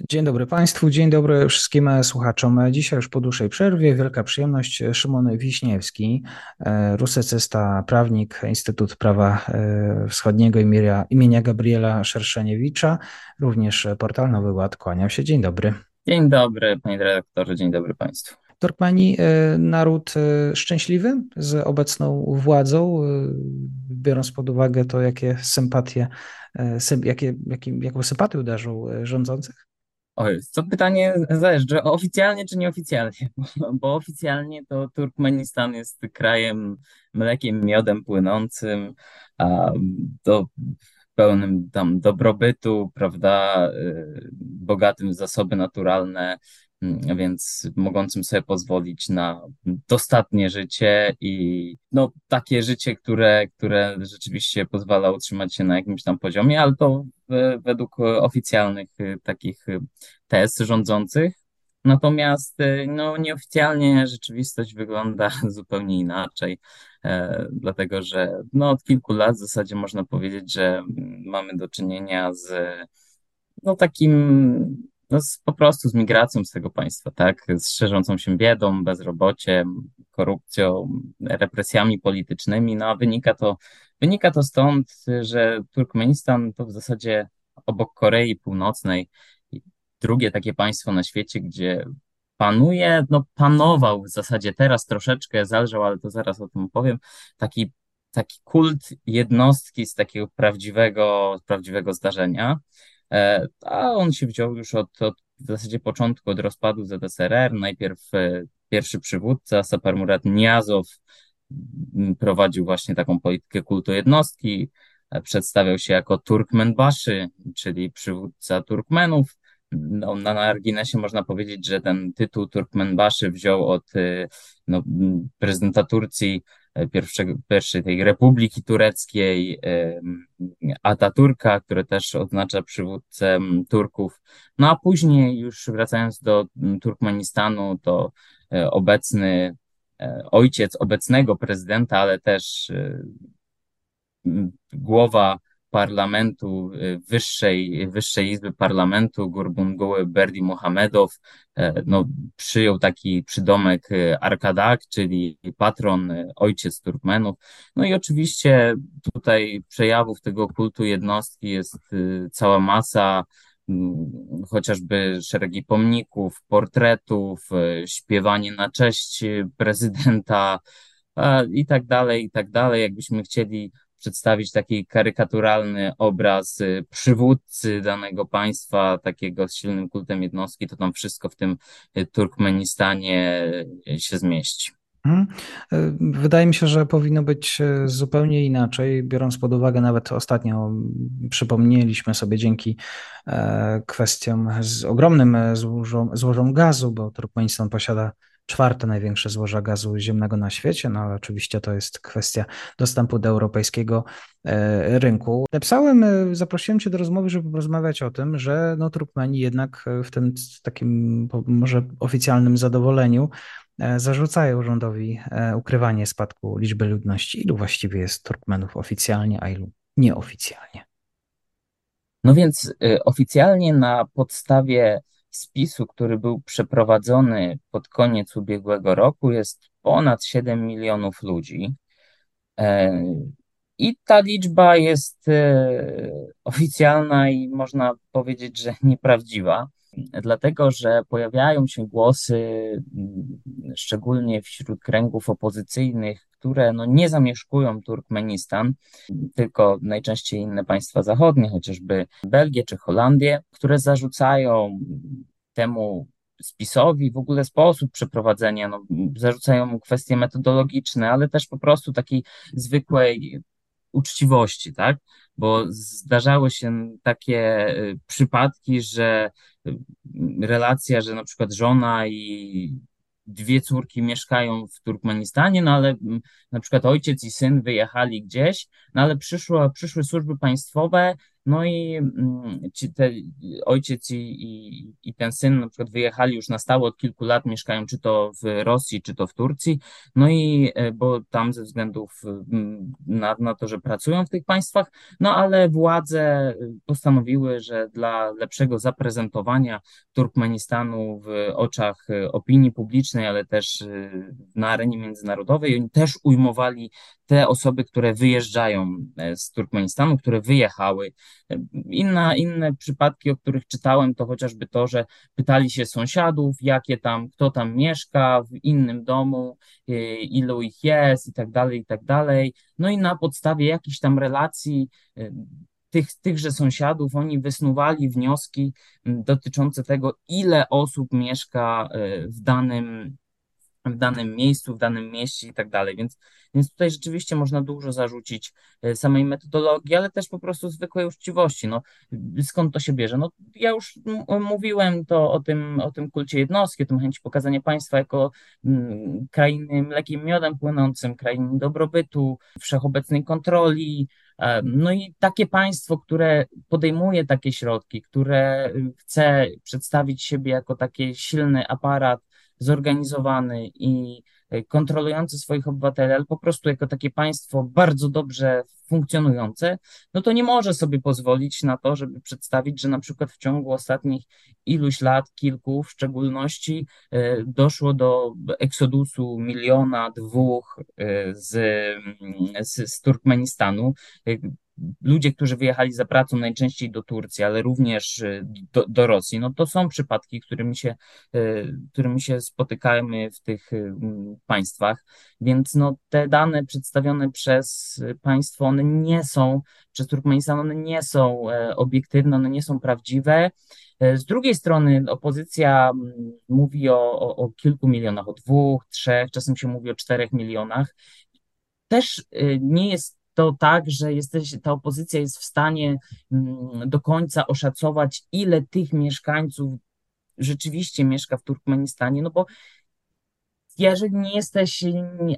Dzień dobry Państwu, dzień dobry wszystkim słuchaczom. Dzisiaj już po dłuższej przerwie wielka przyjemność Szymon Wiśniewski, e, rusycysta, prawnik, Instytut Prawa e, Wschodniego imienia, Gabriela Szerszeniewicza, również portal Nowy Ład. Kłaniam się, dzień dobry. Dzień dobry panie redaktorze, dzień dobry Państwu. Turkmeni e, naród szczęśliwy z obecną władzą, biorąc pod uwagę to, jakie sympatie, jakie, jakie, jaką sympatię uderzą rządzących? Oj, to pytanie zależy, oficjalnie czy nieoficjalnie, bo, bo oficjalnie to Turkmenistan jest krajem mlekiem, miodem płynącym, a do pełnym tam dobrobytu, prawda, y, bogatym w zasoby naturalne, więc mogącym sobie pozwolić na dostatnie życie i no, takie życie, które, które rzeczywiście pozwala utrzymać się na jakimś tam poziomie, ale to według oficjalnych y, takich y, tez rządzących. Natomiast y, no, nieoficjalnie rzeczywistość wygląda zupełnie inaczej, e, dlatego że no, od kilku lat w zasadzie można powiedzieć, że mamy do czynienia z no, takim no z, po prostu z migracją z tego państwa, tak? Z szerzącą się biedą, bezrobociem, korupcją, represjami politycznymi, no a wynika to, wynika to stąd, że Turkmenistan to w zasadzie obok Korei Północnej drugie takie państwo na świecie, gdzie panuje, no panował w zasadzie teraz troszeczkę zależał, ale to zaraz o tym powiem, taki, taki kult jednostki z takiego prawdziwego, prawdziwego zdarzenia. E, a on się wziął już od, od w zasadzie początku, od rozpadu ZSRR. Najpierw e, pierwszy przywódca, Sapar Murat Niazow, prowadził właśnie taką politykę kultu jednostki, e, przedstawiał się jako Turkmenbaszy, czyli przywódca Turkmenów. No, na marginesie można powiedzieć, że ten tytuł Turkmenbaszy wziął od no, prezydenta Turcji pierwszego, pierwszej tej Republiki Tureckiej, Ataturka, który też oznacza przywódcę Turków. No a później już wracając do Turkmenistanu, to e, obecny e, ojciec obecnego prezydenta, ale też e, głowa parlamentu, y, wyższej, wyższej izby parlamentu, Gurbungoły Berdi Mohamedow, e, no, przyjął taki przydomek y, Arkadak, czyli patron, y, ojciec Turkmenów. No i oczywiście tutaj przejawów tego kultu jednostki jest cała masa, chociażby szeregi pomników, portretów, śpiewanie na cześć prezydenta i tak dalej, i tak dalej. Jakbyśmy chcieli przedstawić taki karykaturalny obraz y, przywódcy danego państwa, takiego z silnym kultem jednostki, to tam wszystko w tym y, Turkmenistanie y, się zmieści. Mhm. Wydaje mi się, że powinno być zupełnie inaczej, biorąc pod uwagę nawet ostatnio przypomnieliśmy sobie dzięki e, kwestiom z ogromnym e, złożom, złożom gazu, bo Turkmenistan posiada czwarte największe złoża gazu ziemnego na świecie, no ale oczywiście to jest kwestia dostępu do europejskiego e, rynku. Napisałem, e, zaprosiłem Cię do rozmowy, żeby porozmawiać o tym, że no, Turkmeni jednak w tym takim może oficjalnym zadowoleniu e, zarzucają rządowi ukrywanie spadku liczby ludności. Ilu właściwie jest Turkmenów oficjalnie, a ilu nieoficjalnie? No więc oficjalnie na podstawie spisu, który był przeprowadzony pod koniec ubiegłego roku, jest ponad 7 milionów ludzi. E, I ta liczba jest e, oficjalna i można powiedzieć, że nieprawdziwa, dlatego że pojawiają się głosy, mm, szczególnie wśród kręgów opozycyjnych, które no nie zamieszkują Turkmenistan, tylko najczęściej inne państwa zachodnie, chociażby Belgię czy Holandię, które zarzucają temu spisowi w ogóle sposób przeprowadzenia, no, zarzucają mu kwestie metodologiczne, ale też po prostu takiej zwykłej uczciwości, tak? Bo zdarzały się takie y, przypadki, że y, relacja, że na przykład żona i dwie córki mieszkają w Turkmenistanie, no ale mm, na przykład ojciec i syn wyjechali gdzieś, no ale przyszło, przyszły służby państwowe, no i mm, ci te, ojciec i, i, i ten syn na przykład wyjechali już na stałe od kilku lat, mieszkają czy to w Rosji, czy to w Turcji, no i e, bo tam ze względów mm, na, na to, że pracują w tych państwach, no ale władze postanowiły, że dla lepszego zaprezentowania Turkmenistanu w oczach e, opinii publicznej, ale też e, na arenie międzynarodowej, oni też ujmowali te osoby, które wyjeżdżają z Turkmenistanu, które wyjechały, Inna, inne przypadki, o których czytałem, to chociażby to, że pytali się sąsiadów, jakie tam, kto tam mieszka w innym domu, y, ilu ich jest i tak dalej, i tak dalej. No i na podstawie jakichś tam relacji tych, tychże sąsiadów, oni wysnuwali wnioski dotyczące tego, ile osób mieszka w danym w danym miejscu, w danym mieście i tak dalej. Więc, więc tutaj rzeczywiście można dużo zarzucić e, samej metodologii, ale też po prostu zwykłej uczciwości. No, skąd to się bierze? No, ja już mówiłem to o tym, o tym kulcie jednostki, o tym chęci pokazania państwa jako krainy mlekiem miodem płynącym, krainy dobrobytu, wszechobecnej kontroli, e, no i takie państwo, które podejmuje takie środki, które chce przedstawić siebie jako taki silny aparat zorganizowany i e, kontrolujący swoich obywateli, ale po prostu jako takie państwo bardzo dobrze funkcjonujące, no to nie może sobie pozwolić na to, żeby przedstawić, że na przykład w ciągu ostatnich iluś lat, kilku w szczególności, e, doszło do eksodusu miliona, dwóch e, z, z, z Turkmenistanu ludzie, którzy wyjechali za pracą najczęściej do Turcji, ale również y, do, do Rosji, no to są przypadki, którymi się, y, którymi się spotykamy w tych y, państwach, więc no te dane przedstawione przez państwo, one nie są, przez Turkmenistan, one nie są e, obiektywne, one nie są prawdziwe. E, z drugiej strony opozycja mówi o, o, o kilku milionach, o dwóch, trzech, czasem się mówi o czterech milionach. Też nie jest to tak, że jesteś, ta opozycja jest w stanie mm, do końca oszacować, ile tych mieszkańców rzeczywiście mieszka w Turkmenistanie, no bo jeżeli nie jesteś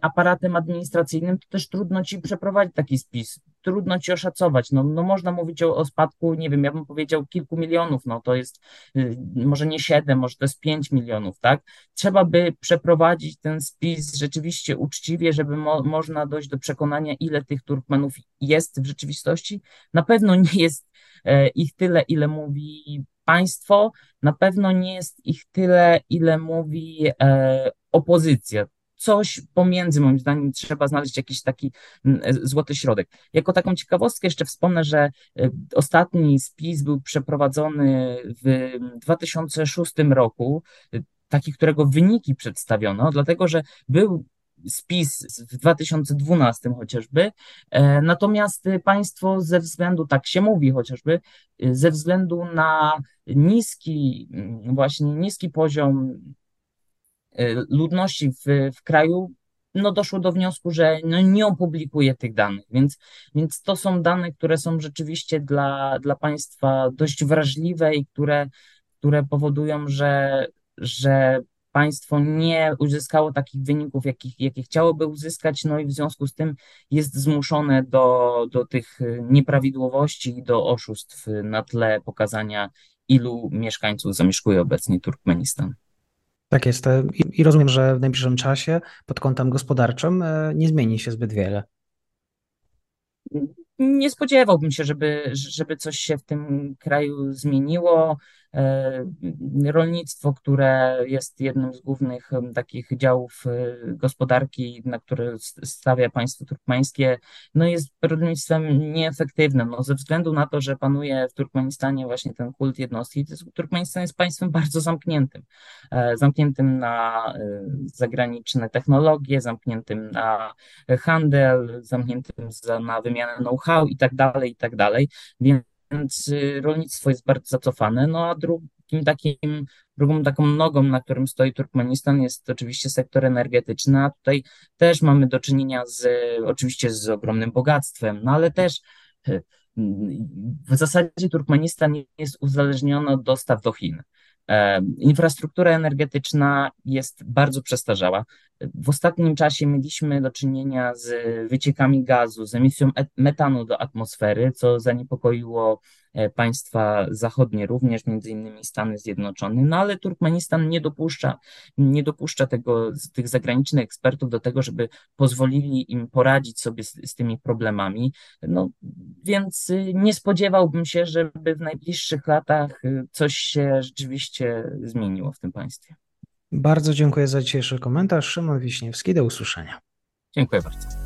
aparatem administracyjnym, to też trudno ci przeprowadzić taki spis, trudno ci oszacować. No, no można mówić o, o spadku, nie wiem, ja bym powiedział kilku milionów, no to jest y, może nie siedem, może to jest pięć milionów, tak? Trzeba by przeprowadzić ten spis rzeczywiście uczciwie, żeby mo można dojść do przekonania, ile tych Turkmenów jest w rzeczywistości. Na pewno nie jest e, ich tyle, ile mówi państwo, na pewno nie jest ich tyle, ile mówi e, opozycja. Coś pomiędzy, moim zdaniem, trzeba znaleźć jakiś taki e, złoty środek. Jako taką ciekawostkę jeszcze wspomnę, że e, ostatni spis był przeprowadzony w 2006 roku, e, taki, którego wyniki przedstawiono, dlatego że był spis w 2012 chociażby, natomiast państwo ze względu, tak się mówi chociażby, ze względu na niski, właśnie niski poziom ludności w, w kraju, no doszło do wniosku, że no nie opublikuje tych danych, więc, więc to są dane, które są rzeczywiście dla, dla państwa dość wrażliwe i które, które powodują, że, że państwo nie uzyskało takich wyników, jakich, jakie chciałoby uzyskać, no i w związku z tym jest zmuszone do, do tych nieprawidłowości i do oszustw na tle pokazania, ilu mieszkańców zamieszkuje obecnie Turkmenistan. Tak jest. E, I, rozumiem, że w najbliższym czasie pod kątem gospodarczym e, nie zmieni się zbyt wiele. Nie spodziewałbym się, żeby, żeby coś się w tym kraju zmieniło. E, rolnictwo, które jest jednym z głównych takich działów e, gospodarki, na które stawia państwo turkmeńskie, no jest rolnictwem nieefektywnym, no ze względu na to, że panuje w Turkmenistanie właśnie ten kult jednostki, Turkmenistan jest państwem bardzo zamkniętym, e, zamkniętym na zagraniczne technologie, zamkniętym na handel, zamkniętym na wymianę know-how i tak dalej, i tak dalej, więc więc y, rolnictwo jest bardzo zacofane. No a dru drugim takim, drugą taką nogą, na którym stoi Turkmenistan jest oczywiście sektor energetyczny, a tutaj też mamy do czynienia z, oczywiście z ogromnym bogactwem, no ale też w zasadzie Turkmenistan jest uzależniony od dostaw do Chin. Infrastruktura energetyczna jest bardzo przestarzała. W ostatnim czasie mieliśmy do czynienia z wyciekami gazu, z emisją metanu do atmosfery, co zaniepokoiło e, państwa zachodnie, również między innymi Stany Zjednoczone, no ale Turkmenistan nie dopuszcza, nie dopuszcza tego, tych zagranicznych ekspertów do tego, żeby pozwolili im poradzić sobie z, z tymi problemami. No, więc y, nie spodziewałbym się, żeby w najbliższych latach y, coś się rzeczywiście zmieniło w tym państwie. Bardzo dziękuję za dzisiejszy komentarz. Szymon Wiśniewski, do usłyszenia. Dziękuję bardzo.